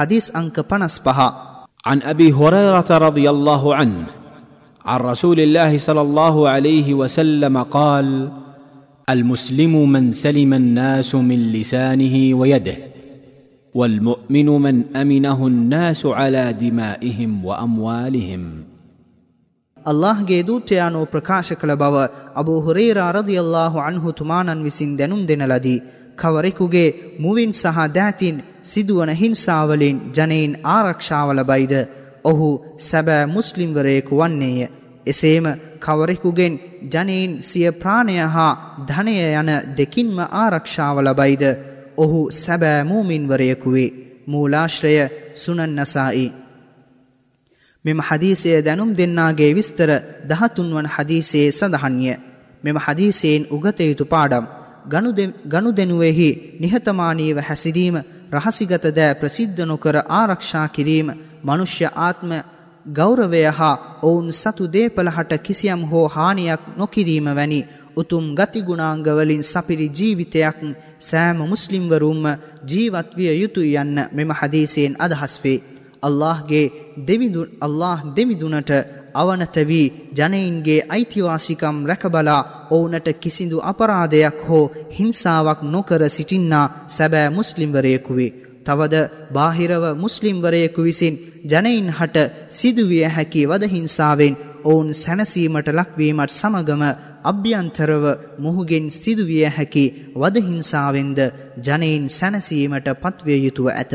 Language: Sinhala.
حديث أنك بنس بها. عن أبي هريرة رضي الله عنه عن رسول الله صلى الله عليه وسلم قال المسلم من سلم الناس من لسانه ويده والمؤمن من أمنه الناس على دمائهم وأموالهم. الله جيدو تيانو بركاشك ಅಲ್ಲಾಹ್ಗೆ أبو ಪ್ರಕಾಶಕಲ رضي الله عنه تمانا ಅಣ್ಹುತುಮಾನನ್ دنم دن لدي කවරෙකුගේ මුවින් සහ දෑතින් සිදුවන හිංසාවලින් ජනයින් ආරක්ෂාව ලබයිද ඔහු සැබෑ මුස්ලිම්වරයෙකු වන්නේය. එසේම කවරෙකුගෙන් ජනයින් සිය ප්‍රාණය හා ධනය යන දෙකින්ම ආරක්ෂාව ලබයිද ඔහු සැබෑ මූමින්වරයෙකු වේ. මූලාශ්‍රය සුනන් නසායි. මෙම හදීසය දැනුම් දෙන්නාගේ විස්තර දහතුන් වන හදීසයේ සඳහන්ය. මෙම හදීසයෙන් උගතයුතු පාඩම්. ගනුදෙනුවෙහි නිහතමානීව හැසිරීම රහසිගත දෑ ප්‍රසිද්ධ නොකර ආරක්ෂා කිරීම මනුෂ්‍ය ආත්ම ගෞරවය හා ඔවුන් සතු දේපලහට කිසියම් හෝ හානියක් නොකිරීම වැනි උතුම් ගතිගුණාංගවලින් සපිරි ජීවිතයක් සෑම මුස්ලිම්වරුම්ම ජීවත්විය යුතුය යන්න මෙම හදීසයෙන් අදහස් වේ. අල්ලාහ්ගේ දෙවිදුන් අල්ලාහ් දෙවිදුනට අවනත වී ජනයින්ගේ අයිතිවාසිකම් රැකබලා ඔවුනට කිසිදු අපරාධයක් හෝ හිංසාවක් නොකර සිටින්නා සැබෑ මුස්ලිම්වරයෙකු වේ. තවද බාහිරව මුස්ලිම්වරයෙකු විසින් ජනයින් හට සිදුවිය හැකි වදහිංසාවෙන් ඔවුන් සැනසීමට ලක්වීමට සමගම අභ්‍යන්තරව මුහුගෙන් සිදුවිය හැකි වදහිංසාවෙන්ද ජනයින් සැනසීමට පත්විය යුතුව ඇත.